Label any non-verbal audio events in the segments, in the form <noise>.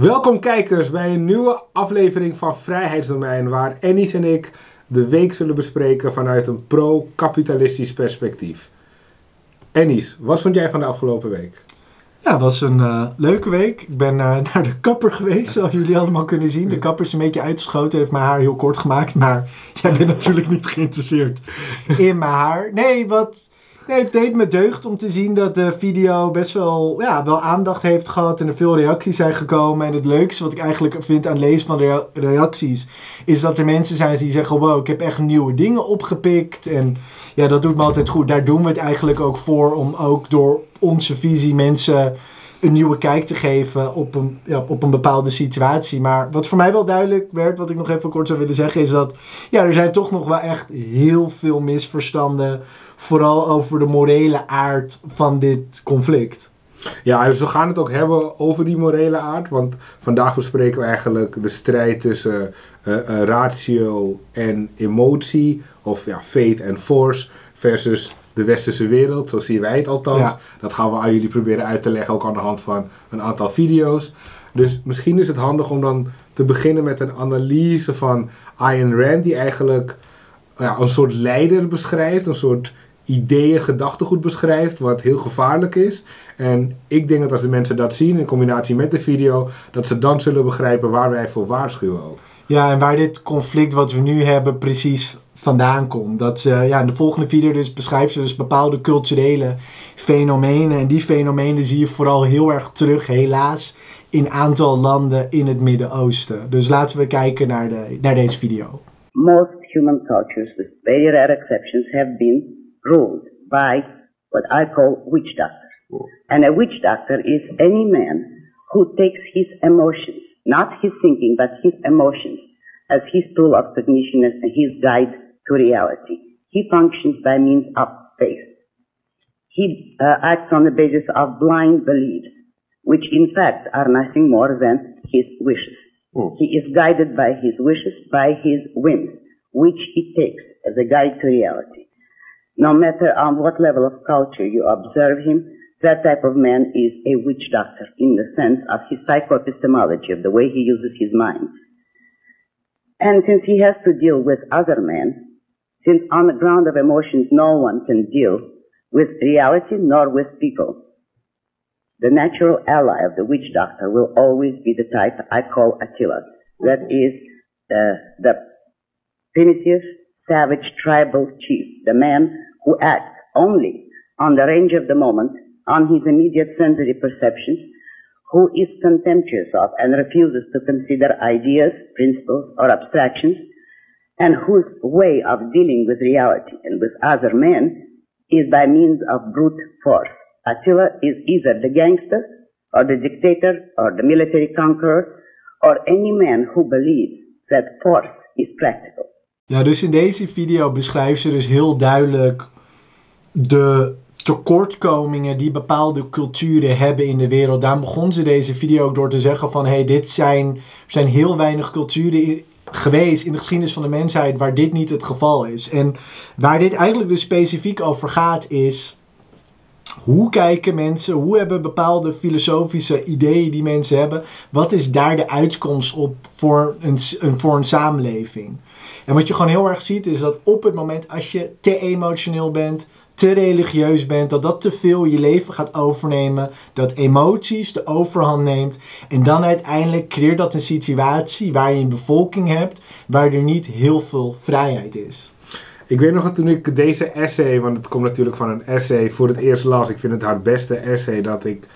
Welkom kijkers bij een nieuwe aflevering van Vrijheidsdomein, waar Ennis en ik de week zullen bespreken vanuit een pro-kapitalistisch perspectief. Ennis, wat vond jij van de afgelopen week? Ja, het was een eh, leuke week. Ik ben eh, <laughs> naar de kapper geweest, zoals jullie allemaal kunnen zien. De kapper is een beetje uitgeschoten, heeft mijn haar heel kort gemaakt. Maar <laughs> jij bent natuurlijk niet geïnteresseerd in mijn haar. Nee, wat Nee, het deed me deugd om te zien dat de video best wel, ja, wel aandacht heeft gehad en er veel reacties zijn gekomen. En het leukste wat ik eigenlijk vind aan lezen van de reacties, is dat er mensen zijn die zeggen, wow, ik heb echt nieuwe dingen opgepikt. En ja, dat doet me altijd goed. Daar doen we het eigenlijk ook voor, om ook door onze visie mensen een nieuwe kijk te geven op een, ja, op een bepaalde situatie. Maar wat voor mij wel duidelijk werd, wat ik nog even kort zou willen zeggen, is dat ja, er zijn toch nog wel echt heel veel misverstanden. Vooral over de morele aard van dit conflict. Ja, dus we gaan het ook hebben over die morele aard. Want vandaag bespreken we eigenlijk de strijd tussen uh, uh, ratio en emotie. Of ja, fate en force. Versus de westerse wereld, zo zien wij het althans. Dat gaan we aan jullie proberen uit te leggen, ook aan de hand van een aantal video's. Dus misschien is het handig om dan te beginnen met een analyse van Ayn Rand, die eigenlijk ja, een soort leider beschrijft, een soort ideeën, gedachtegoed beschrijft, wat heel gevaarlijk is. En ik denk dat als de mensen dat zien in combinatie met de video, dat ze dan zullen begrijpen waar wij voor waarschuwen ook. Ja, en waar dit conflict wat we nu hebben precies vandaan komt. Dat ze, ja, in de volgende video dus beschrijft ze dus bepaalde culturele fenomenen. En die fenomenen zie je vooral heel erg terug, helaas, in een aantal landen in het Midden-Oosten. Dus laten we kijken naar, de, naar deze video. Most human cultures, with very rare exceptions, have been ruled by what I call witch doctors. And a witch doctor is any man who takes his emotions, not his thinking, but his emotions, as his tool of cognition and his guide to reality. He functions by means of faith. He uh, acts on the basis of blind beliefs, which in fact are nothing more than his wishes. Mm. He is guided by his wishes, by his whims, which he takes as a guide to reality. No matter on what level of culture you observe him, that type of man is a witch doctor in the sense of his psychoepistemology, of the way he uses his mind. And since he has to deal with other men, since on the ground of emotions no one can deal with reality nor with people. The natural ally of the witch doctor will always be the type I call Attila. That is uh, the primitive, savage, tribal chief, the man who acts only on the range of the moment, on his immediate sensory perceptions, who is contemptuous of and refuses to consider ideas, principles, or abstractions, and whose way of dealing with reality and with other men is by means of brute force. Attila is either the gangster, or the dictator, or the military conqueror, or any man who believes that force is practical. Ja, dus in deze video beschrijft ze dus heel duidelijk de tekortkomingen die bepaalde culturen hebben in de wereld. Daar begon ze deze video ook door te zeggen van... hey, dit zijn, er zijn heel weinig culturen geweest in de geschiedenis van de mensheid waar dit niet het geval is. En waar dit eigenlijk dus specifiek over gaat is. Hoe kijken mensen, hoe hebben bepaalde filosofische ideeën die mensen hebben, wat is daar de uitkomst op voor een, voor een samenleving? En wat je gewoon heel erg ziet is dat op het moment als je te emotioneel bent, te religieus bent, dat dat te veel je leven gaat overnemen, dat emoties de overhand neemt en dan uiteindelijk creëert dat een situatie waar je een bevolking hebt waar er niet heel veel vrijheid is. Ik weet nog dat toen ik deze essay, want het komt natuurlijk van een essay, voor het eerst las. Ik vind het haar beste essay dat ik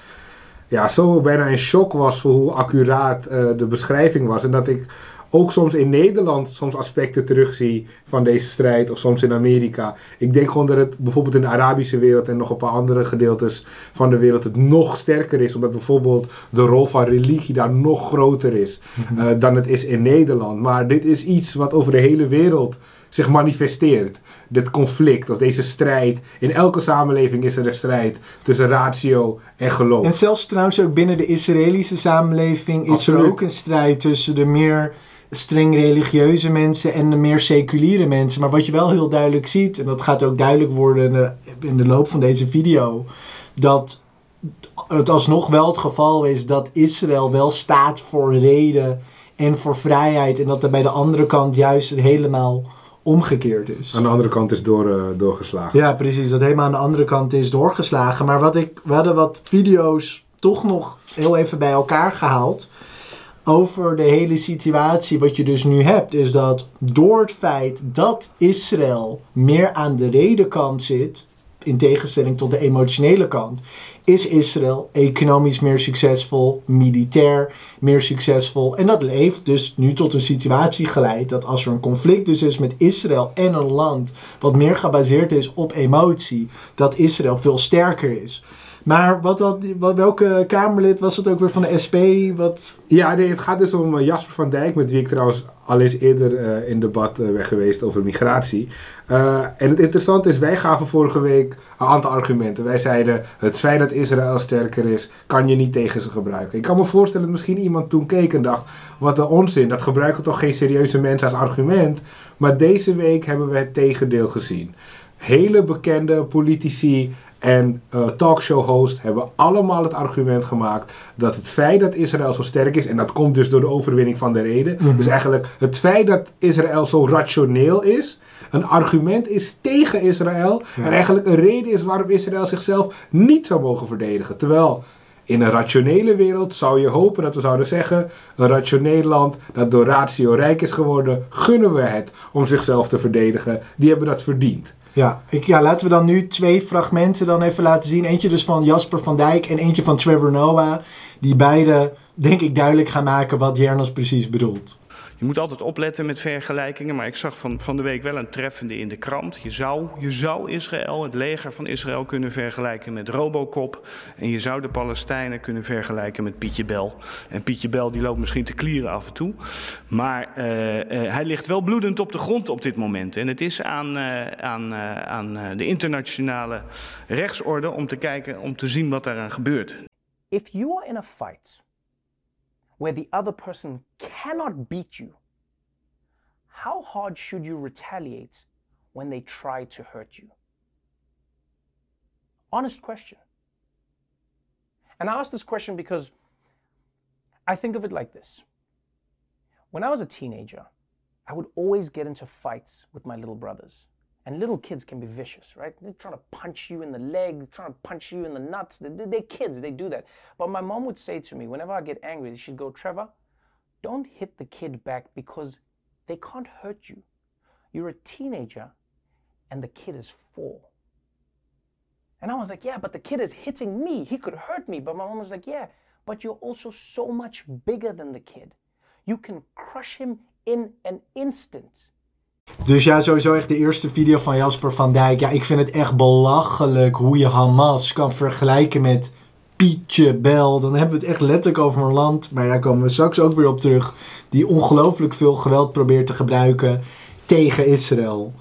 ja, zo bijna in shock was voor hoe accuraat uh, de beschrijving was. En dat ik ook soms in Nederland soms aspecten terugzie van deze strijd. Of soms in Amerika. Ik denk gewoon dat het bijvoorbeeld in de Arabische wereld en nog een paar andere gedeeltes van de wereld het nog sterker is. Omdat bijvoorbeeld de rol van religie daar nog groter is mhm. eh, dan het is in Nederland. Maar dit is iets wat over de hele wereld zich manifesteert. Dit conflict of deze strijd. In elke samenleving is er een strijd tussen ratio en geloof. En zelfs trouwens ook binnen de Israëlische samenleving is er ook een strijd tussen de meer streng religieuze mensen en de meer seculiere mensen. Maar wat je wel heel duidelijk ziet, en dat gaat ook duidelijk worden in de, in de loop van deze video, dat het alsnog wel het geval is dat Israël wel staat voor reden en voor vrijheid. En dat er bij de andere kant juist helemaal omgekeerd is. Aan de andere kant is door, uh, doorgeslagen. Ja, precies. Dat helemaal aan de andere kant is doorgeslagen. Maar wat ik, we hadden wat video's toch nog heel even bij elkaar gehaald. Over de hele situatie, wat je dus nu hebt, is dat door het feit dat Israël meer aan de redenkant zit, in tegenstelling tot de emotionele kant, is Israël economisch meer succesvol, militair meer succesvol. En dat heeft dus nu tot een situatie geleid dat als er een conflict dus is met Israël en een land wat meer gebaseerd is op emotie, dat Israël veel sterker is. Maar wat had, wat, welke Kamerlid was het ook weer van de SP? Wat... Ja, het gaat dus om eh, Jasper van Dijk, met wie ik trouwens al eens eerder uh, in debat uh, geweest over migratie. En het interessante is, wij gaven vorige week een aantal argumenten. Wij zeiden, het feit dat Israël sterker is, kan je niet tegen ze gebruiken. Ik kan me voorstellen dat misschien iemand toen keek en dacht, wat een onzin, dat gebruiken toch geen serieuze mensen als argument. Maar deze week hebben we het tegendeel gezien. Hele bekende politici en uh, talkshow-host hebben allemaal het argument gemaakt dat het feit dat Israël zo sterk is, en dat komt dus door de overwinning van de reden, mm -hmm. dus eigenlijk het feit dat Israël zo rationeel is, een argument is tegen Israël ja. en eigenlijk een reden is waarom Israël zichzelf niet zou mogen verdedigen. Terwijl in een rationele wereld zou je hopen dat we zouden zeggen: een rationeel land dat door ratio rijk is geworden, gunnen we het om zichzelf te verdedigen. Die hebben dat verdiend. Ja, ik, ja, laten we dan nu twee fragmenten dan even laten zien. Eentje dus van Jasper van Dijk en eentje van Trevor Noah. Die beide, denk ik, duidelijk gaan maken wat Jernas precies bedoelt. Je moet altijd opletten met vergelijkingen, maar ik zag van, van de week wel een treffende in de krant. Je zou, je zou Israël, het leger van Israël, kunnen vergelijken met Robocop. En je zou de Palestijnen kunnen vergelijken met Pietje Bel. En Pietje Bel die loopt misschien te klieren af en toe. Maar uh, uh, hij ligt wel bloedend op de grond op dit moment. En het is aan, uh, aan, aan de internationale rechtsorde om te kijken, om te zien wat daaraan gebeurt. If you are in a fight where the other person cannot beat you, how hard should you retaliate when they try to hurt you? Honest question. And I ask this question because I think of it like this. When I was a teenager, I would always get into fights with my little brothers. And little kids can be vicious, right? They're trying to punch you in the leg, trying to punch you in the nuts. They're kids, they do that. But my mom would say to me, whenever I get angry, she'd go, Trevor, don't hit the kid back because they can't hurt you. You're a teenager and the kid is four. And I was like, yeah, but the kid is hitting me. He could hurt me. But my mom was like, yeah, but you're also so much bigger than the kid. You can crush him in an instant. Dus ja, sowieso echt de eerste video van Jasper van Dijk. Ja, ik vind het echt belachelijk hoe je Hamas kan vergelijken met Pietje Bel. Dan hebben we het echt letterlijk over een land, maar daar komen we straks ook weer op terug, die ongelooflijk veel geweld probeert te gebruiken tegen Israël.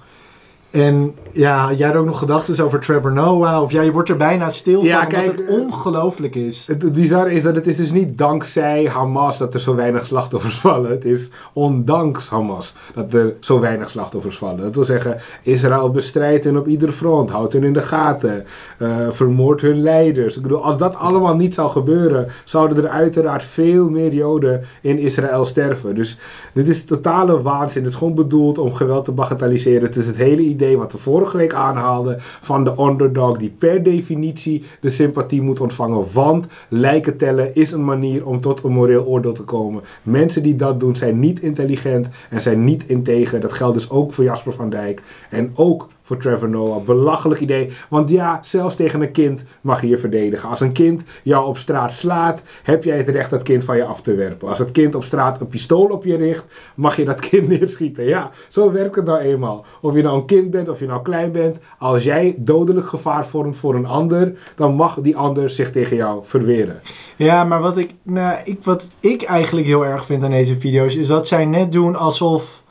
En ja, jij had ook nog gedachten over Trevor Noah. Of ja, je wordt er bijna stil van, ja, kijk, het ongelooflijk is. Het bizarre is dat het is dus niet dankzij Hamas dat er zo weinig slachtoffers vallen. Het is ondanks Hamas dat er zo weinig slachtoffers vallen. Dat wil zeggen, Israël bestrijdt hen op ieder front. Houdt hen in de gaten. Uh, vermoordt hun leiders. Ik bedoel, als dat allemaal niet zou gebeuren, zouden er uiteraard veel meer Joden in Israël sterven. Dus dit is totale waanzin. Het is gewoon bedoeld om geweld te bagatelliseren. Het is het hele idee wat we vorige week aanhaalden van de underdog die per definitie de sympathie moet ontvangen. Want lijken tellen is een manier om tot een moreel oordeel te komen. Mensen die dat doen zijn niet intelligent en zijn niet integer. Dat geldt dus ook voor Jasper van Dijk en ook voor Trevor Noah. Belachelijk idee. Want ja, zelfs tegen een kind mag je je verdedigen. Als een kind jou op straat slaat, heb jij het recht dat kind van je af te werpen. Als het kind op straat een pistool op je richt, mag je dat kind <laughs> neerschieten. Ja, zo werkt het nou eenmaal. Of je nou een kind bent, of je nou klein bent. Als jij dodelijk gevaar vormt voor een ander, dan mag die ander zich tegen jou verweren. Ja, maar wat ik, nou, ik, wat ik eigenlijk heel erg vind aan deze video's, is dat zij net doen alsof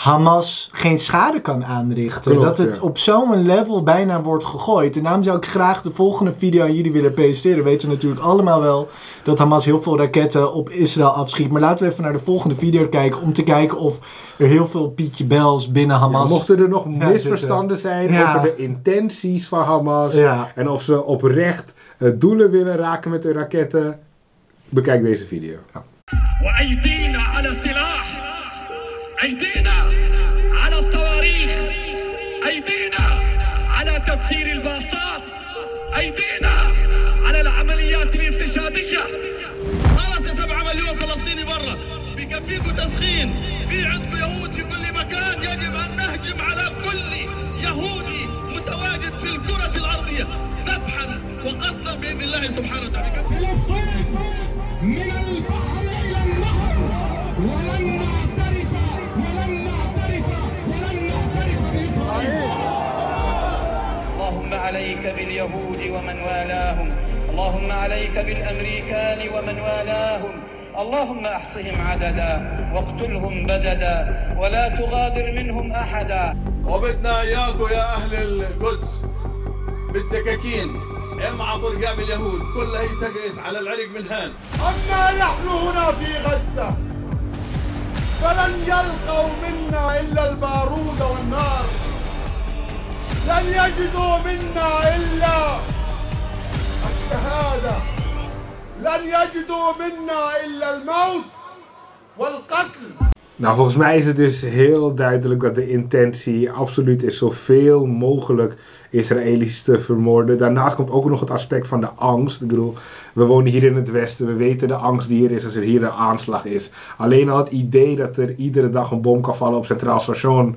Hamas geen schade kan aanrichten. Klopt, dat het op zo'n level bijna wordt gegooid. En daarom zou ik graag de volgende video aan jullie willen presenteren. Weten natuurlijk allemaal wel dat Hamas heel veel raketten op Israël afschiet. Maar laten we even naar de volgende video kijken om te kijken of er heel veel Pietje Bels binnen Hamas... Mochten er nog misverstanden zijn over de intenties van Hamas en of ze oprecht eh, doelen willen raken met hun raketten, bekijk deze video. أيدينا على تفجير الباصات. أيدينا على العمليات الاستشهادية. خلاص يا سبعة مليون فلسطيني برا. بكفيكم تسخين. في عندكم يهود في كل مكان. يجب أن نهجم على كل يهودي متواجد في الكرة الأرضية. ذبحا وقتلا بإذن الله سبحانه وتعالى. فلسطين من البحر عليك باليهود ومن والاهم. اللهم عليك بالأمريكان ومن والاهم. اللهم أحصهم عددا واقتلهم بددا ولا تغادر منهم أحدا. وبدنا إياكم يا أهل القدس بالسكاكين. امعطوا رقاب اليهود. كلها يتقف على العرق من هان. أما نحن هنا في غزة فلن يلقوا منا إلا البارود والنار. لن يجدوا منا إلا الشهادة لن يجدوا منا إلا الموت والقتل Nou, volgens mij is het dus heel duidelijk dat de intentie absoluut is zoveel mogelijk Israëli's te vermoorden. Daarnaast komt ook nog het aspect van de angst. Ik bedoel, we wonen hier in het Westen, we weten de angst die er is als er hier een aanslag is. Alleen al het idee dat er iedere dag een bom kan vallen op Centraal Station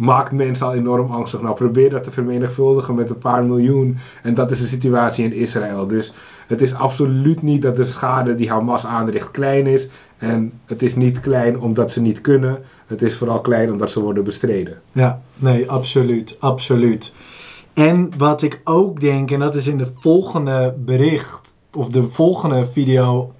maakt mensen al enorm angstig. Nou, probeer dat te vermenigvuldigen met een paar miljoen. En dat is de situatie in Israël. Dus het is absoluut niet dat de schade die Hamas aanricht klein is. En het is niet klein omdat ze niet kunnen. Het is vooral klein omdat ze worden bestreden. Ja, nee, absoluut, absoluut. En wat ik ook denk, en dat is in de volgende bericht, of de volgende video,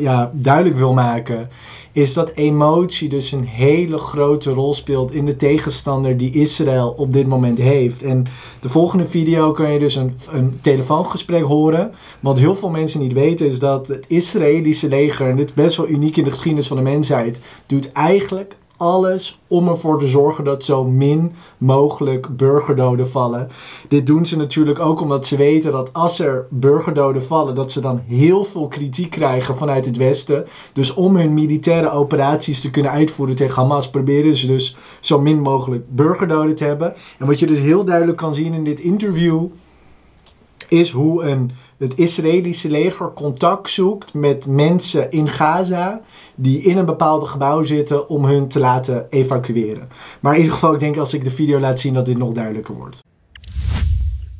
ja, duidelijk wil maken, is dat emotie dus een hele grote rol speelt in de tegenstander die Israël op dit moment heeft. En de volgende video kan je dus een, een telefoongesprek horen. Wat heel veel mensen niet weten is dat het Israëlische leger, en dit is best wel uniek in de geschiedenis van de mensheid, doet eigenlijk alles om ervoor te zorgen dat zo min mogelijk burgerdoden vallen. Dit doen ze natuurlijk ook omdat ze weten dat als er burgerdoden vallen, dat ze dan heel veel kritiek krijgen vanuit het Westen. Dus om hun militaire operaties te kunnen uitvoeren tegen Hamas, proberen ze dus zo min mogelijk burgerdoden te hebben. En wat je dus heel duidelijk kan zien in dit interview, is hoe een, het Israëlische leger contact zoekt met mensen in Gaza die in een bepaald gebouw zitten om hun te laten evacueren. Maar in ieder geval, ik denk als ik de video laat zien dat dit nog duidelijker wordt.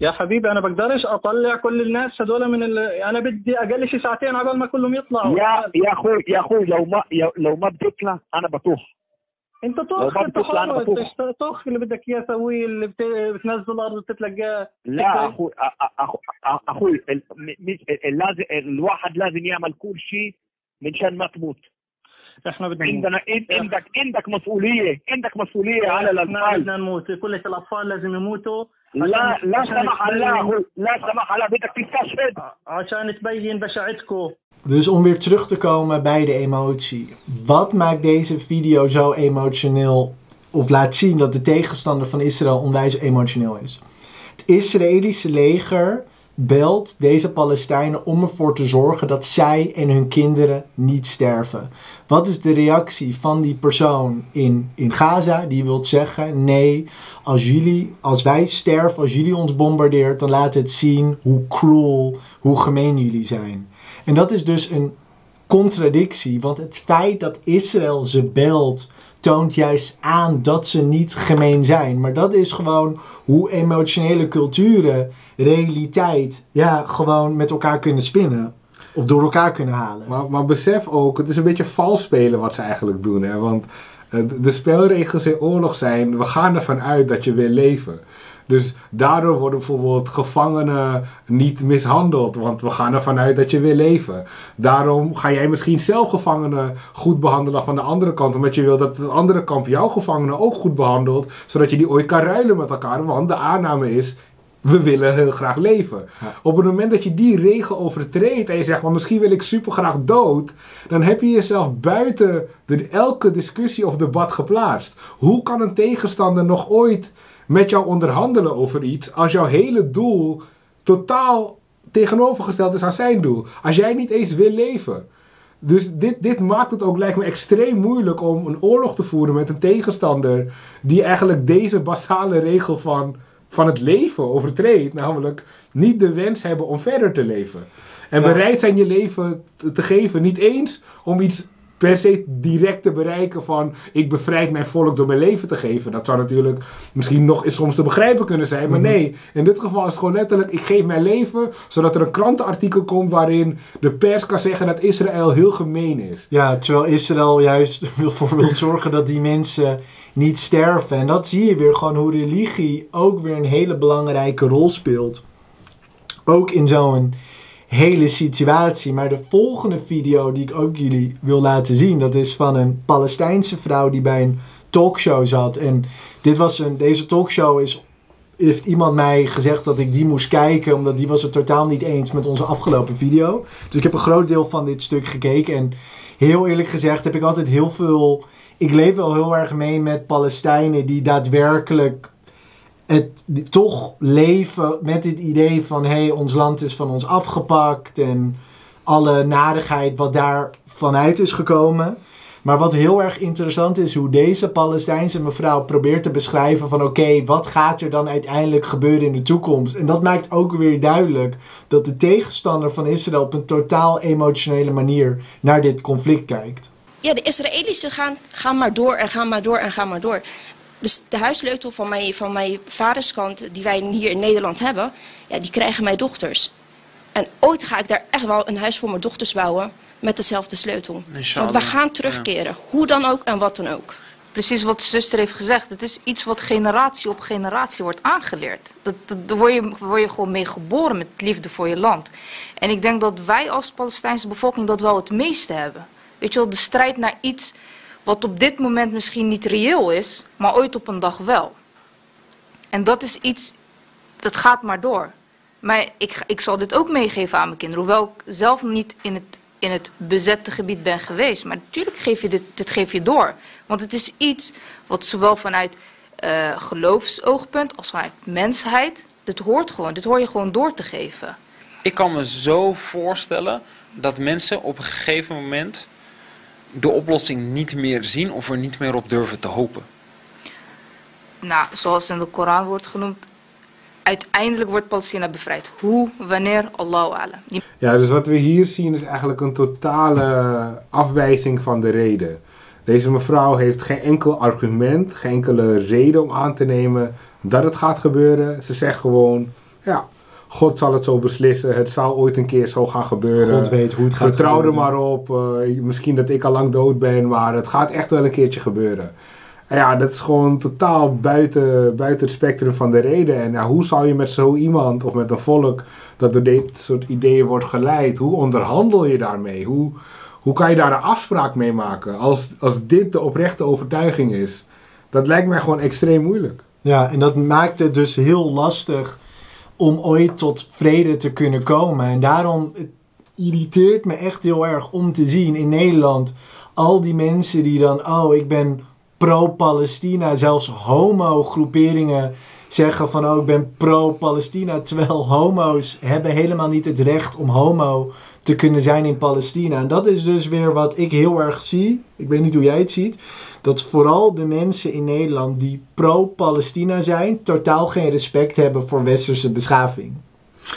يا حبيبي انا بقدرش اطلع كل الناس هذول من ال... انا بدي اقل شي ساعتين عبال ما كلهم يطلعوا يا يا اخوي يا اخوي لو ما يا- لو ما بتطلع انا بطوح انت طخ انت حر طخ اللي بدك إياه سويه اللي بت... بتنزل الأرض بتتلقاه لا أخوي أخوي أخوي لازم الواحد لازم يعمل كل شيء من شان ما تموت. احنا بدنا عندنا إن- عندك عندك مسؤوليه عندك مسؤوليه على احنا الاطفال بدنا نموت كل الاطفال لازم يموتوا لا عشان- لا عشان سمح الله تبين- أخوي، لا سمح الله بدك تستشهد عشان تبين بشاعتكم Dus om weer terug te komen bij de emotie. Wat maakt deze video zo emotioneel? Of laat zien dat de tegenstander van Israël onwijs emotioneel is. Het Israëlische leger belt deze Palestijnen om ervoor te zorgen dat zij en hun kinderen niet sterven. Wat is de reactie van die persoon in, in Gaza? Die wil zeggen: nee, als jullie, als wij sterven, als jullie ons bombardeert, dan laat het zien hoe cruel, hoe gemeen jullie zijn. En dat is dus een contradictie, want het feit dat Israël ze belt, toont juist aan dat ze niet gemeen zijn. Maar dat is gewoon hoe emotionele culturen, realiteit, ja, gewoon met elkaar kunnen spinnen. Of door elkaar kunnen halen. Maar, maar besef ook, het is een beetje vals spelen wat ze eigenlijk doen. Hè? Want eh, de- spelregels in oorlog zijn, we gaan ervan uit dat je wil leven. Dus daardoor worden bijvoorbeeld gevangenen niet mishandeld, want we gaan ervan uit dat je wil leven. Daarom ga jij misschien zelf gevangenen goed behandelen van de andere kant, omdat je wil dat de andere kamp jouw gevangenen ook goed behandelt, zodat je die ooit kan ruilen met elkaar. Want de aanname is, we willen heel graag leven. Op het moment dat je die regel overtreedt en je zegt, maar misschien wil ik super graag dood, dan heb je jezelf buiten de, elke discussie of debat geplaatst. Hoe kan een tegenstander nog ooit met jou onderhandelen over iets als jouw hele doel totaal tegenovergesteld is aan zijn doel? Als jij niet eens wil leven. Dus dit, dit maakt het ook, lijkt me, extreem moeilijk om een oorlog te voeren met een tegenstander die eigenlijk deze basale regel van van het leven overtreedt. Namelijk niet de wens hebben om verder te leven. En Ja. bereid zijn je leven te- te geven. Niet eens om iets per se direct te bereiken van ik bevrijd mijn volk door mijn leven te geven. Dat zou natuurlijk misschien nog eens soms te begrijpen kunnen zijn. Maar Mhm. nee, in dit geval is het gewoon letterlijk ik geef mijn leven zodat er een krantenartikel komt waarin de pers kan zeggen dat Israël heel gemeen is. Ja, terwijl Israël juist <laughs> ervoor wil zorgen dat die mensen niet sterven. En dat zie je weer gewoon hoe religie ook weer een hele belangrijke rol speelt. Ook in zo'n hele situatie. Maar de volgende video die ik ook jullie wil laten zien, dat is van een Palestijnse vrouw die bij een talkshow zat. En dit was een, deze talkshow is heeft iemand mij gezegd dat ik die moest kijken, omdat die was het totaal niet eens met onze afgelopen video. Dus ik heb een groot deel van dit stuk gekeken en heel eerlijk gezegd heb ik altijd heel veel... Ik leef wel heel erg mee met Palestijnen die daadwerkelijk het toch leven met het idee van hé, hey, ons land is van ons afgepakt en alle narigheid wat daar vanuit is gekomen. Maar wat heel erg interessant is, hoe deze Palestijnse mevrouw probeert te beschrijven van oké, wat gaat er dan uiteindelijk gebeuren in de toekomst? En dat maakt ook weer duidelijk dat de tegenstander van Israël op een totaal emotionele manier naar dit conflict kijkt. ja, de Israëlische gaan, gaan maar door en gaan maar door en gaan maar door. Dus de huissleutel van mijn, van mijn vaderskant, die wij hier in Nederland hebben, ja, die krijgen mijn dochters. En ooit ga ik daar echt wel een huis voor mijn dochters bouwen met dezelfde sleutel. Inshallah. Want we gaan terugkeren, hoe dan ook en wat dan ook. Precies wat de zuster heeft gezegd. Het is iets wat generatie op generatie wordt aangeleerd. Dat, dat, daar word je, word je gewoon mee geboren met liefde voor je land. En ik denk dat wij als Palestijnse bevolking dat wel het meeste hebben. Weet je wel, de strijd naar iets wat op dit moment misschien niet reëel is, maar ooit op een dag wel. En dat is iets, dat gaat maar door. Maar ik, ik zal dit ook meegeven aan mijn kinderen. Hoewel ik zelf niet in het, in het bezette gebied ben geweest. Maar natuurlijk geef je dit, dit geef je door. Want het is iets wat zowel vanuit eh geloofsoogpunt als vanuit mensheid. Dit hoort gewoon. Dit hoor je gewoon door te geven. Ik kan me zo voorstellen dat mensen op een gegeven moment de oplossing niet meer zien of er niet meer op durven te hopen. Nou, zoals in de Koran wordt genoemd. Uiteindelijk wordt Palestina bevrijd. Hoe, wanneer, Allahu alam. Die Ja, dus wat we hier zien is eigenlijk een totale afwijzing van de reden. Deze mevrouw heeft geen enkel argument, geen enkele reden om aan te nemen dat het gaat gebeuren. Ze zegt gewoon, ja, God zal het zo beslissen. Het zal ooit een keer zo gaan gebeuren. God weet hoe het gaat Vertrouw er maar op. eh, misschien dat ik al lang dood ben, maar het gaat echt wel een keertje gebeuren. En ja, dat is gewoon totaal buiten, buiten het spectrum van de reden. En ja, hoe zou je met zo iemand of met een volk dat door dit soort ideeën wordt geleid, hoe onderhandel je daarmee? Hoe, hoe kan je daar een afspraak mee maken als, als dit de oprechte overtuiging is? Dat lijkt mij gewoon extreem moeilijk. Ja, en dat maakt het dus heel lastig om ooit tot vrede te kunnen komen. En daarom het irriteert me echt heel erg om te zien in Nederland al die mensen die dan, oh, ik ben pro-Palestina, zelfs homo-groeperingen zeggen van, oh, ik ben pro-Palestina, terwijl homo's hebben helemaal niet het recht om homo te kunnen zijn in Palestina. En dat is dus weer wat ik heel erg zie. Ik weet niet hoe jij het ziet. Dat vooral de mensen in Nederland die pro-Palestina zijn, totaal geen respect hebben voor westerse beschaving.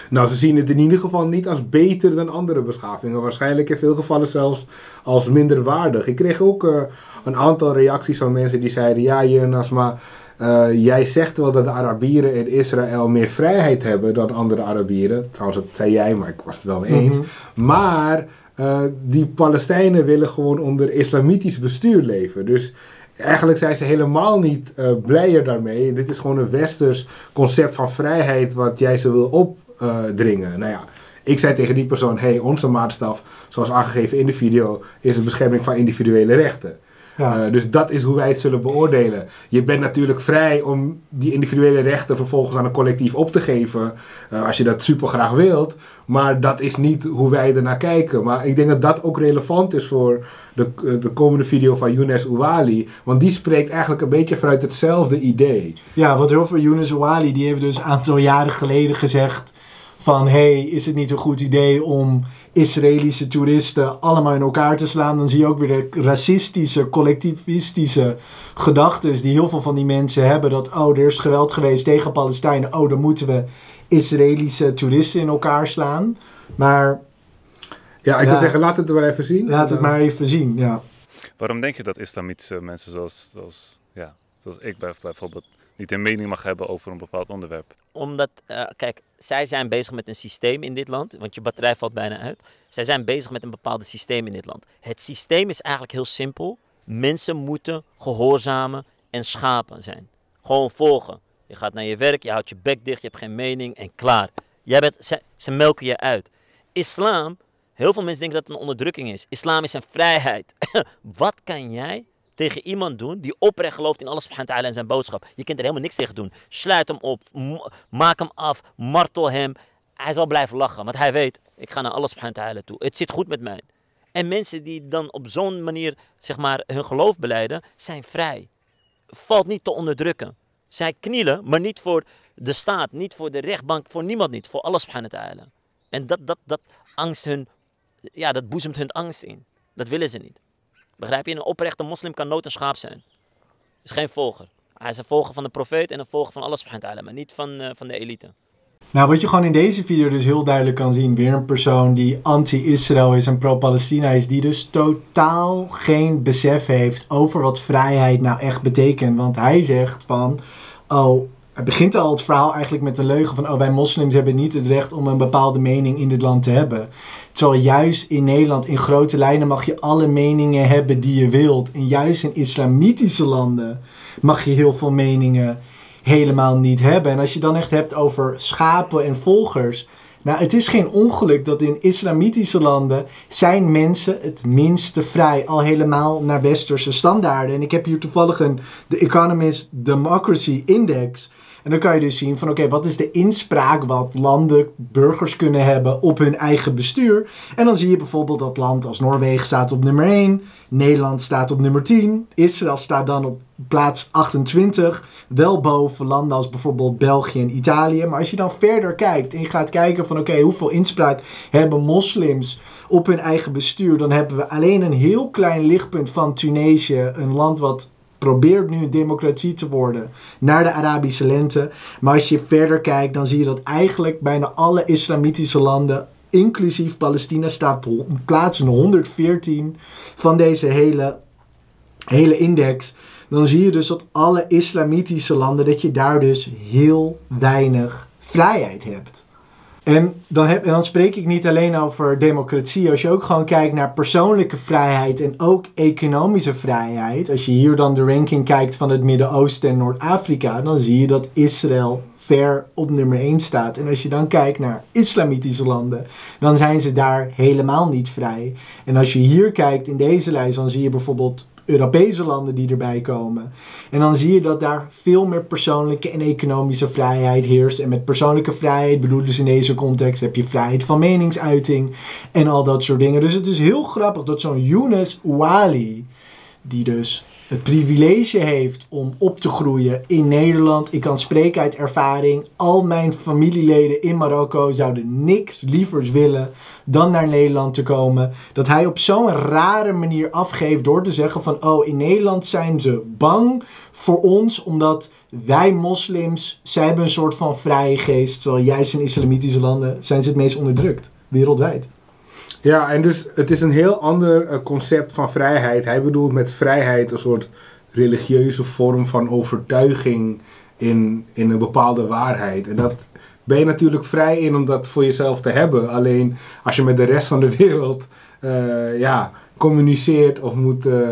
Nou, ze zien het in ieder geval niet als beter dan andere beschavingen. Waarschijnlijk in veel gevallen zelfs als minder waardig. Ik kreeg ook eh, een aantal reacties van mensen die zeiden: Ja, Jonas, maar eh, jij zegt wel dat de Arabieren in Israël meer vrijheid hebben dan andere Arabieren. Trouwens, dat zei jij, maar ik was het wel mee eens. Mhm. Maar eh, die Palestijnen willen gewoon onder islamitisch bestuur leven. Dus Eigenlijk zijn ze helemaal niet eh, blijer daarmee. Dit is gewoon een westers concept van vrijheid wat jij ze wil opdringen. nou ja, ik zei tegen die persoon: hey, onze maatstaf, zoals aangegeven in de video, is de bescherming van individuele rechten. Ja. Eh, dus dat is hoe wij het zullen beoordelen. Je bent natuurlijk vrij om die individuele rechten vervolgens aan een collectief op te geven. eh, als je dat super graag wilt. Maar dat is niet hoe wij ernaar kijken. Maar ik denk dat dat ook relevant is voor de, eh, de komende video van Younes Ouali. Want die spreekt eigenlijk een beetje vanuit hetzelfde idee. Ja, wat heel veel Younes Ouali, die heeft dus een aantal jaren geleden gezegd van... hey, is het niet een goed idee om Israëlische toeristen allemaal in elkaar te slaan? Dan zie je ook weer de racistische, collectivistische gedachten die heel veel van die mensen hebben. Dat, oh, er is geweld geweest tegen Palestijnen. Oh, dan moeten we Israëlische toeristen in elkaar slaan. Maar... Ja, ik wil zeggen, laat het er maar even zien. Laat het maar even zien, ja. Waarom denk je dat islamitische mensen zoals, zoals, ja, zoals ik bij- bijvoorbeeld niet een mening mag hebben over een bepaald onderwerp? Omdat, eh, kijk, zij zijn bezig met een systeem in dit land, want je batterij valt bijna uit. Zij zijn bezig met een bepaald systeem in dit land. Het systeem is eigenlijk heel simpel. Mensen moeten gehoorzamen en schapen zijn. Gewoon volgen. Je gaat naar je werk, je houdt je bek dicht, je hebt geen mening en klaar. Jij bent, ze, ze melken je uit. Islam, heel veel mensen denken dat het een onderdrukking is. Islam is een vrijheid. <coughs> Wat kan jij tegen iemand doen die oprecht gelooft in Allah subhanahu wa en zijn boodschap. Je kunt er helemaal niks tegen doen. Sluit hem op, maak hem af, martel hem. Hij zal blijven lachen, want hij weet, ik ga naar Allah subhanahu wa toe. Het zit goed met mij. En mensen die dan op zo'n manier zeg maar, hun geloof beleiden, zijn vrij. Valt niet te onderdrukken. Zij knielen, maar niet voor de staat, niet voor de rechtbank, voor niemand niet, voor Allah subhanahu wa. En dat, dat, dat angst hun, ja, dat boezemt hun angst in. Dat willen ze niet. Begrijp je? Een oprechte moslim kan nooit een schaap zijn. Is geen volger. Hij is een volger van de profeet en een volger van Allah subhanahu maar niet van, eh, van de elite. Nou, wat je gewoon in deze video dus heel duidelijk kan zien, weer een persoon die anti-Israël is en pro-Palestina is, die dus totaal geen besef heeft over wat vrijheid nou echt betekent. Want hij zegt van, oh, het begint al het verhaal eigenlijk met een leugen van, oh, wij moslims hebben niet het recht om een bepaalde mening in dit land te hebben. Terwijl juist in Nederland, in grote lijnen, mag je alle meningen hebben die je wilt. En juist in islamitische landen mag je heel veel meningen helemaal niet hebben. En als je dan echt hebt over schapen en volgers. Nou, het is geen ongeluk dat in islamitische landen zijn mensen het minste vrij. Al helemaal naar westerse standaarden. En ik heb hier toevallig een The Economist Democracy Index. En dan kan je dus zien van oké, wat is de inspraak wat landen, burgers kunnen hebben op hun eigen bestuur. En dan zie je bijvoorbeeld dat land als Noorwegen staat op nummer 1, Nederland staat op nummer 10, Israël staat dan op plaats 28, wel boven landen als bijvoorbeeld België en Italië. Maar als je dan verder kijkt en je gaat kijken van oké, hoeveel inspraak hebben moslims op hun eigen bestuur, dan hebben we alleen een heel klein lichtpunt van Tunesië, een land wat probeert nu een democratie te worden naar de Arabische lente. Maar als je verder kijkt, dan zie je dat eigenlijk bijna alle islamitische landen, inclusief Palestina, staat op plaats 114 van deze hele, hele index. Dan zie je dus dat alle islamitische landen, dat je daar dus heel weinig vrijheid hebt. En dan, heb, en dan spreek ik niet alleen over democratie. Als je ook gewoon kijkt naar persoonlijke vrijheid en ook economische vrijheid. Als je hier dan de ranking kijkt van het Midden-Oosten en Noord-Afrika. Dan zie je dat Israël ver op nummer 1 staat. En als je dan kijkt naar islamitische landen. Dan zijn ze daar helemaal niet vrij. En als je hier kijkt in deze lijst. Dan zie je bijvoorbeeld Europese landen die erbij komen. En dan zie je dat daar veel meer persoonlijke en economische vrijheid heerst. En met persoonlijke vrijheid bedoelen ze in deze context heb je vrijheid van meningsuiting en al dat soort dingen. Dus het is heel grappig dat zo'n Younes Ouali, die dus het privilege heeft om op te groeien in Nederland. Ik kan spreken uit ervaring. Al mijn familieleden in Marokko zouden niks lievers willen dan naar Nederland te komen. Dat hij op zo'n rare manier afgeeft door te zeggen van... oh, in Nederland zijn ze bang voor ons omdat wij moslims... zij hebben een soort van vrije geest. Terwijl juist in islamitische landen zijn ze het meest onderdrukt. Wereldwijd. Ja, en dus het is een heel ander eh, concept van vrijheid. Hij bedoelt met vrijheid een soort religieuze vorm van overtuiging in, in een bepaalde waarheid. En dat ben je natuurlijk vrij in om dat voor jezelf te hebben. Alleen als je met de rest van de <laughs> wereld eh, ja, communiceert of moet, eh,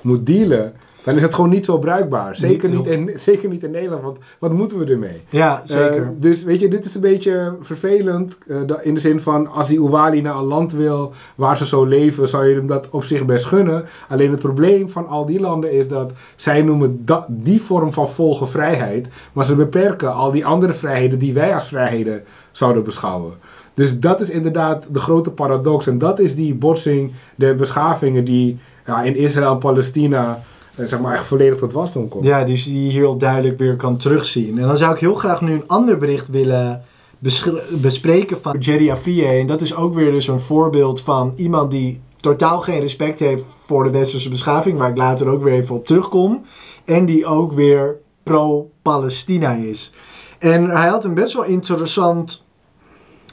moet dealen, Dan is het gewoon niet zo bruikbaar. Zeker Niet in, zeker niet in Nederland, want wat moeten we ermee? Ja, zeker. Eh, dus weet je, dit is een beetje vervelend. eh, in de zin van, als die Ouali naar een land wil waar ze zo leven, zou je hem dat op zich best gunnen. Alleen het probleem van al die landen is dat zij noemen dat, die vorm van volgen vrijheid. Maar ze beperken al die andere vrijheden die wij als vrijheden zouden beschouwen. Dus dat is inderdaad de grote paradox. En dat is die botsing der beschavingen die ja, in Israël en Palestina zeg maar echt volledig tot wasdom komt. Ja, dus die heel duidelijk weer kan terugzien. En dan zou ik heel graag nu een ander bericht willen bespreken van Jerry Afriye. En dat is ook weer dus een voorbeeld van iemand die totaal geen respect heeft voor de westerse beschaving, waar ik later ook weer even op terugkom. En die ook weer pro-Palestina is. En hij had een best wel interessant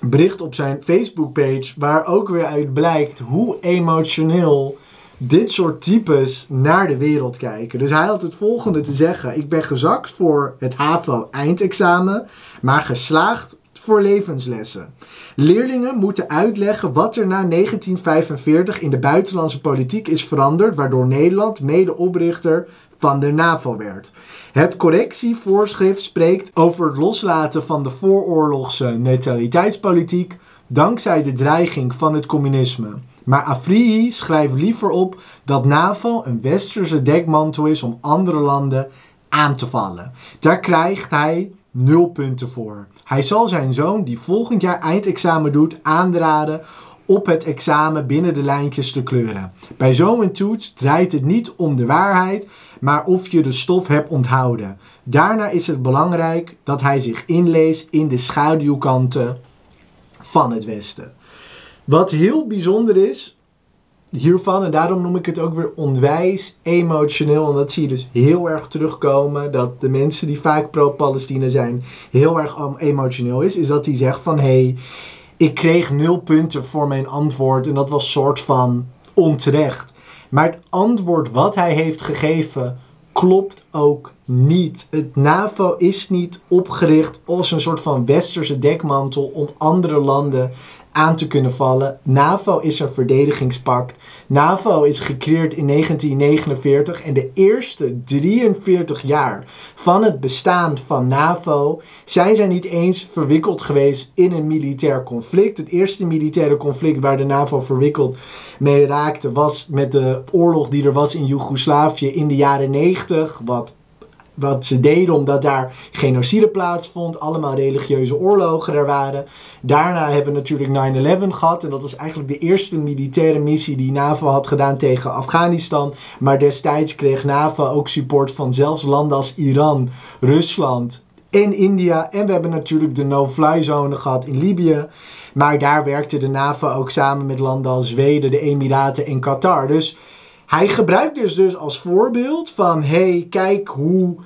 bericht op zijn Facebook-page, waar ook weer uit blijkt hoe emotioneel dit soort types naar de wereld kijken. Dus hij had het volgende te zeggen: Ik ben gezakt voor het HAVO-eindexamen, maar geslaagd voor levenslessen. Leerlingen moeten uitleggen wat er na 1945 in de buitenlandse politiek is veranderd, waardoor Nederland mede-oprichter van de NAVO werd. Het correctievoorschrift spreekt over het loslaten van de vooroorlogse neutraliteitspolitiek dankzij de dreiging van het communisme. Maar Afrihi schrijft liever op dat NAVO een westerse dekmantel is om andere landen aan te vallen. Daar krijgt hij nul punten voor. Hij zal zijn zoon, die volgend jaar eindexamen doet, aanraden op het examen binnen de lijntjes te kleuren. Bij zo'n toets draait het niet om de waarheid, maar of je de stof hebt onthouden. Daarna is het belangrijk dat hij zich inleest in de schaduwkanten van het Westen. Wat heel bijzonder is hiervan, en daarom noem ik het ook weer onwijs emotioneel, en dat zie je dus heel erg terugkomen, dat de mensen die vaak pro-Palestina zijn heel erg emotioneel is, is dat hij zegt van, hé, hey, ik kreeg nul punten voor mijn antwoord en dat was soort van onterecht. Maar het antwoord wat hij heeft gegeven klopt ook niet. Het NAVO is niet opgericht als een soort van westerse dekmantel om andere landen aan te kunnen vallen. NAVO is een verdedigingspact. NAVO is gecreëerd in 1949 en de eerste 43 jaar van het bestaan van NAVO zijn zij niet eens verwikkeld geweest in een militair conflict. Het eerste militaire conflict waar de NAVO verwikkeld mee raakte was met de oorlog die er was in Joegoslavië in de jaren 90, wat wat ze deden omdat daar genocide plaatsvond, allemaal religieuze oorlogen er waren. Daarna hebben we natuurlijk 9-11 gehad en dat was eigenlijk de eerste militaire missie die NAVO had gedaan tegen Afghanistan. Maar destijds kreeg NAVO ook support van zelfs landen als Iran, Rusland en India. En we hebben natuurlijk de no-fly zone gehad in Libië. Maar daar werkte de NAVO ook samen met landen als Zweden, de Emiraten en Qatar. Dus hij gebruikt dus, dus als voorbeeld van... hey, kijk hoe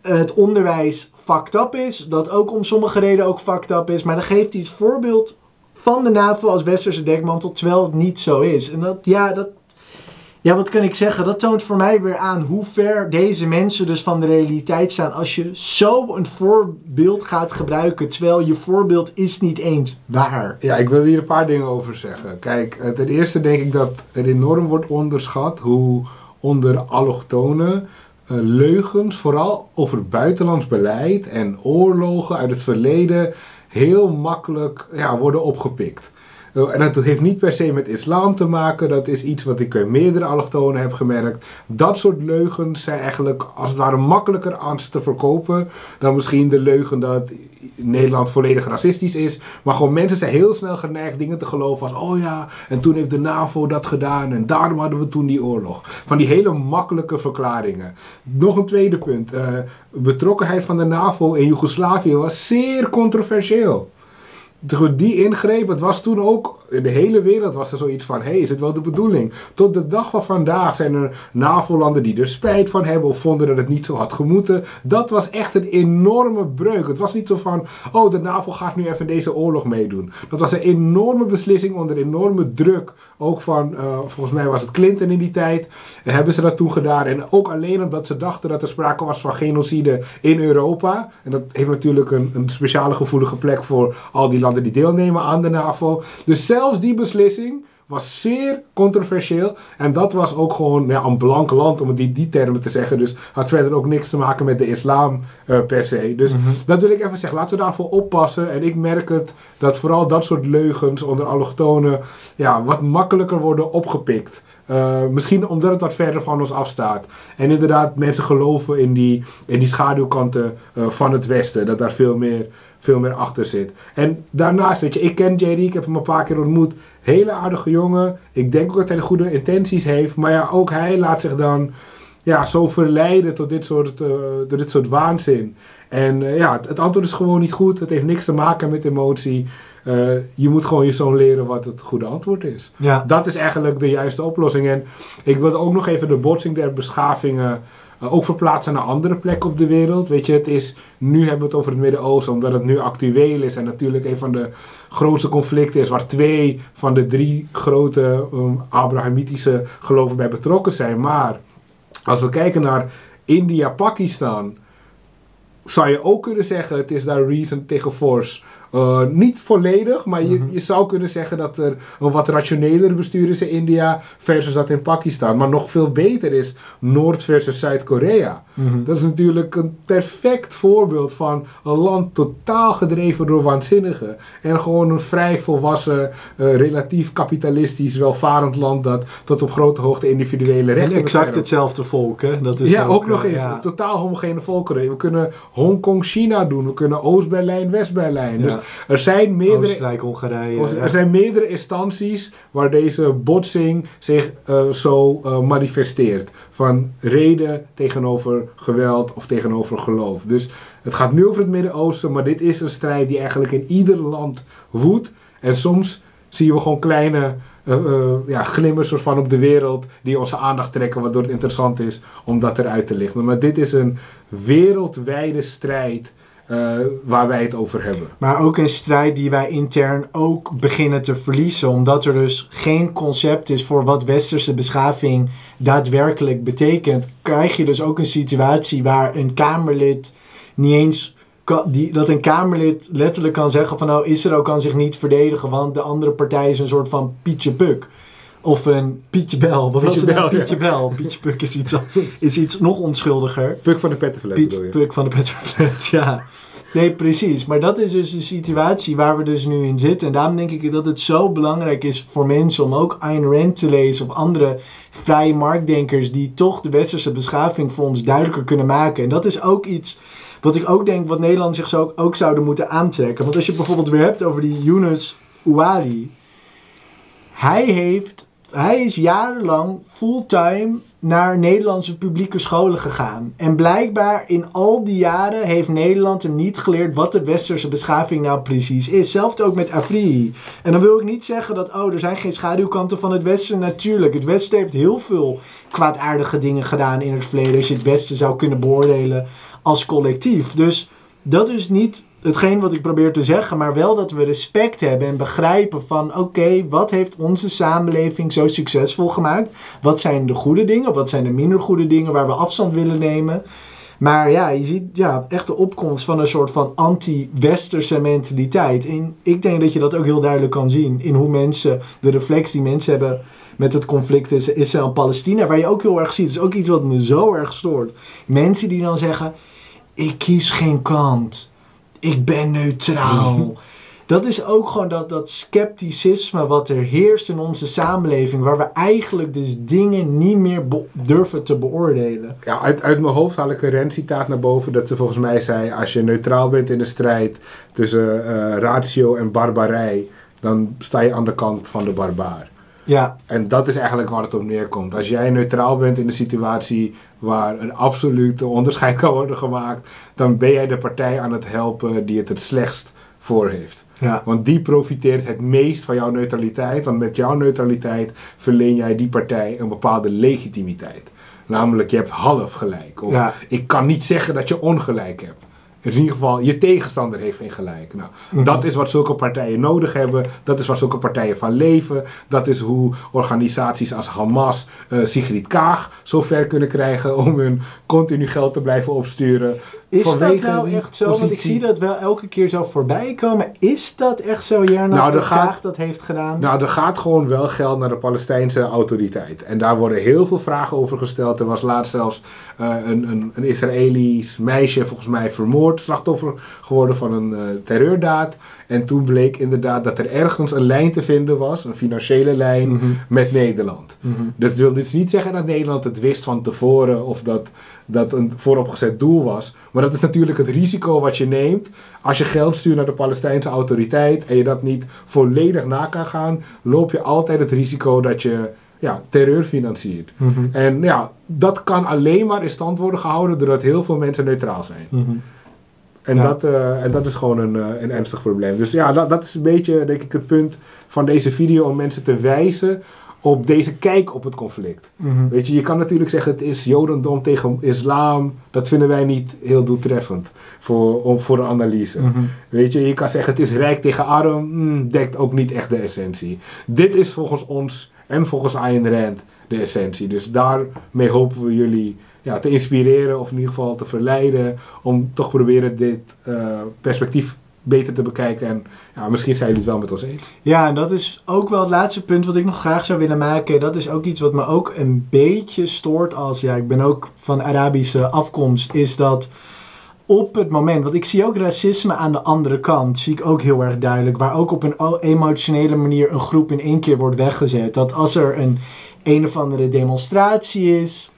het onderwijs fucked up is. Dat ook om sommige redenen ook fucked up is. Maar dan geeft hij het voorbeeld van de NAVO als westerse dekmantel... terwijl het niet zo is. En dat, ja, dat... Ja, wat kan ik zeggen? Dat toont voor mij weer aan hoe ver deze mensen dus van de realiteit staan. Als je zo een voorbeeld gaat gebruiken, terwijl je voorbeeld is niet eens waar. Ja, ik wil hier een paar dingen over zeggen. Kijk, eh, ten eerste denk ik dat er enorm wordt onderschat hoe onder allochtonen eh, leugens, vooral over buitenlands beleid en oorlogen uit het verleden, heel makkelijk ja, worden opgepikt. Uh, en dat heeft niet per se met islam te maken. Dat is iets wat ik bij meerdere allochtonen heb gemerkt. Dat soort leugens zijn eigenlijk als het ware makkelijker aan te verkopen dan misschien de leugen dat Nederland volledig racistisch is. Maar gewoon mensen zijn heel snel geneigd dingen te geloven als oh ja, en toen heeft de NAVO dat gedaan en daarom hadden we toen die oorlog. Van die hele makkelijke verklaringen. Nog een tweede punt. Uh, betrokkenheid van de NAVO in Joegoslavië was zeer controversieel die ingreep, het was toen ook, in de hele wereld was er zoiets van, hé, hey, is het wel de bedoeling? Tot de dag van vandaag zijn er NAVO-landen die er spijt van hebben of vonden dat het niet zo had gemoeten. Dat was echt een enorme breuk. Het was niet zo van, oh, de NAVO gaat nu even deze oorlog meedoen. Dat was een enorme beslissing onder enorme druk. Ook van, uh, volgens mij was het Clinton in die tijd, hebben ze dat toen gedaan. En ook alleen omdat ze dachten dat er sprake was van genocide in Europa. En dat heeft natuurlijk een, een speciale gevoelige plek voor al die landen die deelnemen aan de NAVO. Dus zelfs die beslissing was zeer controversieel. En dat was ook gewoon ja, een blank land, om het die, die termen te zeggen. Dus had verder ook niks te maken met de islam eh, per se. Dus dat wil ik even zeggen. Laten we daarvoor oppassen. En ik merk het dat vooral dat soort leugens onder allochtonen ja, wat makkelijker worden opgepikt. Eh, misschien omdat het wat verder van ons afstaat. En inderdaad, mensen geloven in die, in die schaduwkanten eh, van het Westen. Dat daar veel meer, veel meer achter zit. En daarnaast, weet je, ik ken JD, ik heb hem een paar keer ontmoet. Hele aardige jongen. Ik denk ook dat hij goede intenties heeft. Maar ja, ook hij laat zich dan ja, zo verleiden tot dit soort, eh, door dit soort waanzin. En eh, ja, het, het antwoord is gewoon niet goed. Het heeft niks te maken met emotie. Eh, je moet gewoon je zoon leren wat het goede antwoord is. Ja. Dat is eigenlijk de juiste oplossing. En ik wilde ook nog even de botsing der beschavingen eh, ook verplaatsen naar andere plekken op de wereld. Weet je, het is, nu hebben we het over het Midden-Oosten, omdat het nu actueel is. En natuurlijk een van de grootste conflicten is waar twee van de drie grote um, Abrahamitische geloven bij betrokken zijn. Maar als we kijken naar India, Pakistan, zou je ook kunnen zeggen, het is daar reason tegen force. Uh, niet volledig, maar je, je zou kunnen zeggen dat er een wat rationeler bestuur is in India versus dat in Pakistan. Maar nog veel beter is Noord versus Zuid-Korea. Mhm. Dat is natuurlijk een perfect voorbeeld van een land totaal gedreven door waanzinnigen. En gewoon een vrij volwassen, eh, relatief kapitalistisch, welvarend land dat tot op grote hoogte individuele rechten En exact hetzelfde volk, hè? Dat is ja, ook, eh, nog eens. ja. Totaal homogene volkeren. We kunnen Hongkong, China doen. We kunnen Oost-Berlijn, West-Berlijn. Ja. Dus er zijn meerdere... Oostenrijk, Hongarije. Oost-. Er zijn meerdere instanties waar deze botsing zich eh, zo eh, manifesteert. Van reden tegenover geweld of tegenover geloof. Dus het gaat nu over het Midden-Oosten, maar dit is een strijd die eigenlijk in ieder land woedt. En soms zien we gewoon kleine eh, eh, ja, glimmers ervan op de wereld die onze aandacht trekken, waardoor het interessant is om dat eruit te lichten. Maar dit is een wereldwijde strijd eh, waar wij het over hebben. Maar ook een strijd die wij intern ook beginnen te verliezen. Omdat er dus geen concept is voor wat westerse beschaving daadwerkelijk betekent. Krijg je dus ook een situatie waar een Kamerlid niet eens. Die, dat een Kamerlid letterlijk kan zeggen van nou Israël kan zich niet verdedigen. Want de andere partij is een soort van Pietje Puk. Of een Pietje Bel. Wat was Pietje het nou? Bel, ja. Pietje Bel. Pietje Puk is iets, is iets nog onschuldiger. Puk van de pettenfles bedoel je? Piet Puk van de Petterflat, ja. Nee, precies. Maar dat is dus de situatie waar we dus nu in zitten. En daarom denk ik dat het zo belangrijk is voor mensen om ook Ayn Rand te lezen of andere vrije marktdenkers die toch de westerse beschaving voor ons duidelijker kunnen maken. En dat is ook iets wat ik ook denk wat Nederland zich zo ook, zouden moeten aantrekken. Want als je bijvoorbeeld weer hebt over die Yunus Ouali. Hij heeft, hij is jarenlang fulltime naar Nederlandse publieke scholen gegaan. En blijkbaar in al die jaren heeft Nederland hem niet geleerd wat de westerse beschaving nou precies is. Zelfs ook met Afrihi. En dan wil ik niet zeggen dat, oh, er zijn geen schaduwkanten van het westen. Natuurlijk, het westen heeft heel veel kwaadaardige dingen gedaan in het verleden. Als je het westen zou kunnen beoordelen als collectief. Dus dat is niet hetgeen wat ik probeer te zeggen, maar wel dat we respect hebben en begrijpen van oké, wat heeft onze samenleving zo succesvol gemaakt? Wat zijn de goede dingen? Wat zijn de minder goede dingen waar we afstand willen nemen? Maar ja, je ziet ja, echt de opkomst van een soort van anti-westerse mentaliteit. En ik denk dat je dat ook heel duidelijk kan zien in hoe mensen, de reflex die mensen hebben met het conflict tussen Israël en Palestina. Waar je ook heel erg ziet, is ook iets wat me zo erg stoort. Mensen die dan zeggen, ik kies geen kant. Ik ben neutraal. Dat is ook gewoon dat, dat scepticisme wat er heerst in onze samenleving. Waar we eigenlijk dus dingen niet meer durven te beoordelen. Ja, uit, uit mijn hoofd haal ik een Rent-citaat naar boven. Dat ze volgens mij zei: Als je neutraal bent in de strijd tussen eh, ratio en barbarij, dan sta je aan de kant van de barbaar. Ja. En dat is eigenlijk waar het op neerkomt. Als jij neutraal bent in een situatie waar een absolute onderscheid <laughs> kan worden gemaakt, dan ben jij de partij aan het helpen die het het slechtst voor heeft. Ja. Want die profiteert het meest van jouw neutraliteit. Want met jouw neutraliteit verleen jij die partij een bepaalde legitimiteit. Namelijk, je hebt half gelijk. Of Ja. ik kan niet zeggen dat je ongelijk hebt. In ieder geval, je tegenstander heeft geen gelijk. Nou, Mhm. Dat is wat zulke partijen nodig hebben. Dat is waar zulke partijen van leven. Dat is hoe organisaties als Hamas eh, Sigrid Kaag zo ver kunnen krijgen om hun continu geld te blijven opsturen. Is dat nou echt zo? Want ik zie dat wel elke keer zo voorbij komen. Is dat echt zo, Jernas, Nou, gaat- Kaag dat heeft gedaan? Nou, er gaat gewoon wel geld naar de Palestijnse autoriteit. En daar worden heel veel vragen over gesteld. Er was laatst zelfs eh, een, een, een Israëlisch meisje, volgens mij vermoord, slachtoffer geworden van een eh, terreurdaad. En toen bleek inderdaad dat er ergens een lijn te vinden was, een financiële lijn, Mhm. met Nederland. Mhm. Dat wil dus niet zeggen dat Nederland het wist van tevoren of dat dat een vooropgezet doel was. Maar dat is natuurlijk het risico wat je neemt als je geld stuurt naar de Palestijnse autoriteit en je dat niet volledig na kan gaan, loop je altijd het risico dat je ja, terreur financiert. Mhm. En ja, dat kan alleen maar in stand worden gehouden doordat heel veel mensen neutraal zijn. Mhm. En, Ja. dat, eh, en dat is gewoon een, eh, een ernstig probleem. Dus ja, dat, dat is een beetje, denk ik, het punt van deze video om mensen te wijzen op deze kijk op het conflict. Mhm. Weet je, je kan natuurlijk zeggen het is Jodendom tegen islam. Dat vinden wij niet heel doeltreffend voor, om, voor de analyse. Mhm. Weet je, je kan zeggen het is rijk tegen arm. hmm, dekt ook niet echt de essentie. Dit is volgens ons en volgens Ayn Rand de essentie. Dus daarmee hopen we jullie ja, te inspireren of in ieder geval te verleiden om toch proberen dit eh, perspectief beter te bekijken. En ja, misschien zijn jullie het wel met ons eens. Ja, en dat is ook wel het laatste punt wat ik nog graag zou willen maken. Dat is ook iets wat me ook een beetje stoort als, ja, ik ben ook van Arabische afkomst, is dat op het moment, want ik zie ook racisme aan de andere kant, zie ik ook heel erg duidelijk, waar ook op een emotionele manier een groep in één keer wordt weggezet. Dat als er een een of andere demonstratie is,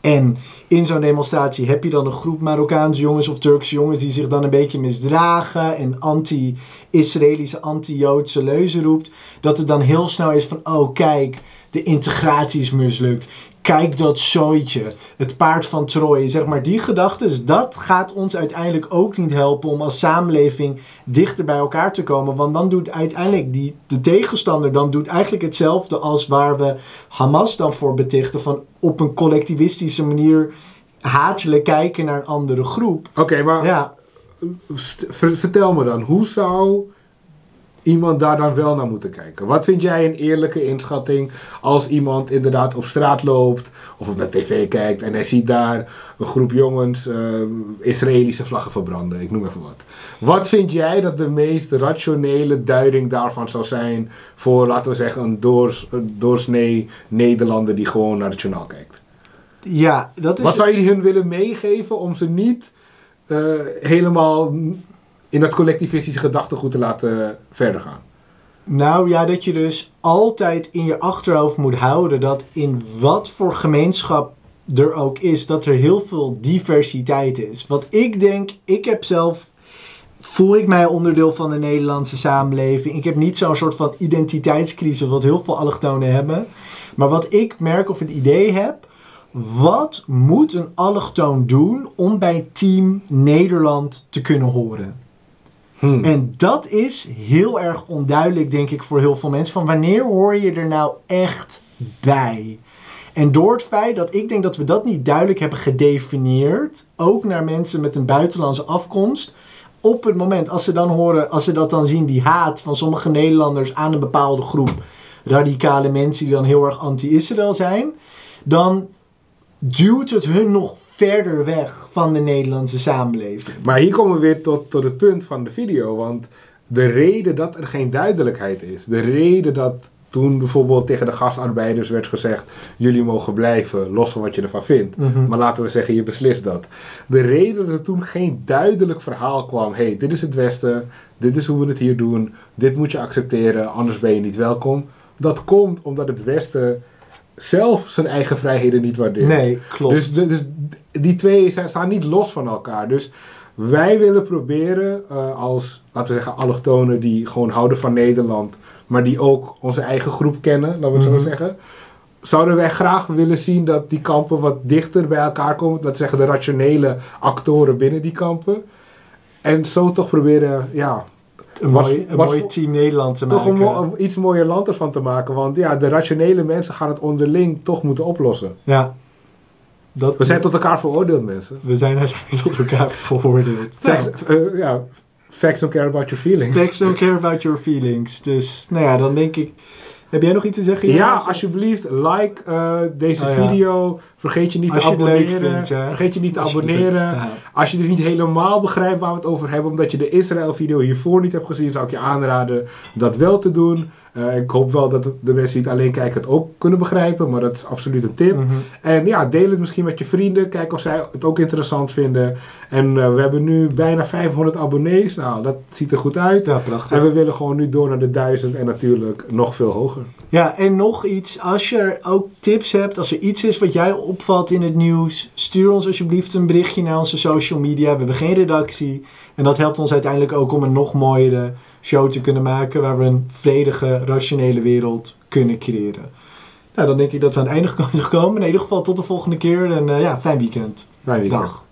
en in zo'n demonstratie heb je dan een groep Marokkaanse jongens of Turkse jongens die zich dan een beetje misdragen en anti-Israëlische, anti-Joodse leuzen roept. Dat het dan heel snel is van, oh kijk, de integratie is mislukt. Kijk dat zooitje, het paard van Troje. Zeg maar, die gedachten, dat gaat ons uiteindelijk ook niet helpen om als samenleving dichter bij elkaar te komen. Want dan doet uiteindelijk die, de tegenstander dan doet eigenlijk hetzelfde als waar we Hamas dan voor betichten. Van op een collectivistische manier hatelijk kijken naar een andere groep. Oké, maar Ja, vertel me dan, hoe zou iemand daar dan wel naar moeten kijken? Wat vind jij een eerlijke inschatting als iemand inderdaad op straat loopt of op naar tv kijkt en hij ziet daar een groep jongens eh, Israëlische vlaggen verbranden? Ik noem even wat. Wat vind jij dat de meest rationele duiding daarvan zou zijn voor, laten we zeggen, een, doors, een doorsnee Nederlander die gewoon naar het journaal kijkt? ja dat is... Wat zou jullie hun willen meegeven om ze niet eh, helemaal in dat collectivistische gedachtegoed te laten verder gaan? Nou ja, dat je dus altijd in je achterhoofd moet houden dat in wat voor gemeenschap er ook is, dat er heel veel diversiteit is. Wat ik denk, ik heb zelf, voel ik mij onderdeel van de Nederlandse samenleving. Ik heb niet zo'n soort van identiteitscrisis wat heel veel allochtonen hebben. Maar wat ik merk of het idee heb, wat moet een allochtoon doen om bij Team Nederland te kunnen horen? Hmm. En dat is heel erg onduidelijk, denk ik, voor heel veel mensen. Van wanneer hoor je er nou echt bij? En door het feit dat ik denk dat we dat niet duidelijk hebben gedefinieerd, ook naar mensen met een buitenlandse afkomst, op het moment als ze dan horen, als ze dat dan zien, die haat van sommige Nederlanders aan een bepaalde groep radicale mensen die dan heel erg anti-Israël zijn, dan duwt het hun nog verder weg van de Nederlandse samenleving. Maar hier komen we weer tot, tot het punt van de video. Want de reden dat er geen duidelijkheid is, de reden dat toen bijvoorbeeld tegen de gastarbeiders werd gezegd: jullie mogen blijven, los van wat je ervan vindt. Mhm. Maar laten we zeggen, je beslist dat. De reden dat er toen geen duidelijk verhaal kwam: hey, dit is het Westen, dit is hoe we het hier doen, dit moet je accepteren, anders ben je niet welkom. Dat komt omdat het Westen zelf zijn eigen vrijheden niet waardeert. Nee, klopt. Dus, dus die twee staan niet los van elkaar. Dus wij willen proberen eh, als, laten we zeggen, allochtonen die gewoon houden van Nederland, maar die ook onze eigen groep kennen, laten we het Mhm. zo zeggen. Zouden wij graag willen zien dat die kampen wat dichter bij elkaar komen, dat zeggen de rationele actoren binnen die kampen. En zo toch proberen, ja, Een mooi, een mooi team Nederland te toch maken. mo- een iets mooier land ervan te maken. Want ja, de rationele mensen gaan het onderling toch moeten oplossen. Ja. Dat, We zijn tot elkaar veroordeeld, mensen. we zijn uiteindelijk tot elkaar veroordeeld. <laughs> Facts, Nou, eh, ja, facts don't care about your feelings. Facts don't care about your feelings. Dus, nou ja, dan denk ik... Heb jij nog iets te zeggen? Ja, alsjeblieft, like eh, deze Oh, ja. video. Vergeet je niet Als te je het leuk abonneren. vindt, hè. Vergeet je niet te Als je het abonneren. ja. Als je er niet helemaal begrijpt waar we het over hebben, omdat je de Israël-video hiervoor niet hebt gezien, zou ik je aanraden dat wel te doen. Eh, ik hoop wel dat de mensen die het alleen kijken het ook kunnen begrijpen, maar dat is absoluut een tip. Mhm. En ja, deel het misschien met je vrienden. Kijk of zij het ook interessant vinden. En eh, we hebben nu bijna 500 abonnees. Nou, dat ziet er goed uit. Ja, prachtig. En we willen gewoon nu door naar de 1000 en natuurlijk nog veel hoger. Ja, en nog iets. Als je er ook tips hebt, als er iets is wat jij opvalt in het nieuws, stuur ons alsjeblieft een berichtje naar onze social media. We hebben geen redactie. En dat helpt ons uiteindelijk ook om een nog mooiere show te kunnen maken, waar we een vredige, rationele wereld kunnen creëren. Nou, dan denk ik dat we aan het einde <laughs> zijn gekomen. In ieder geval tot de volgende keer en eh, ja, fijn weekend. Fijn weekend. Dag.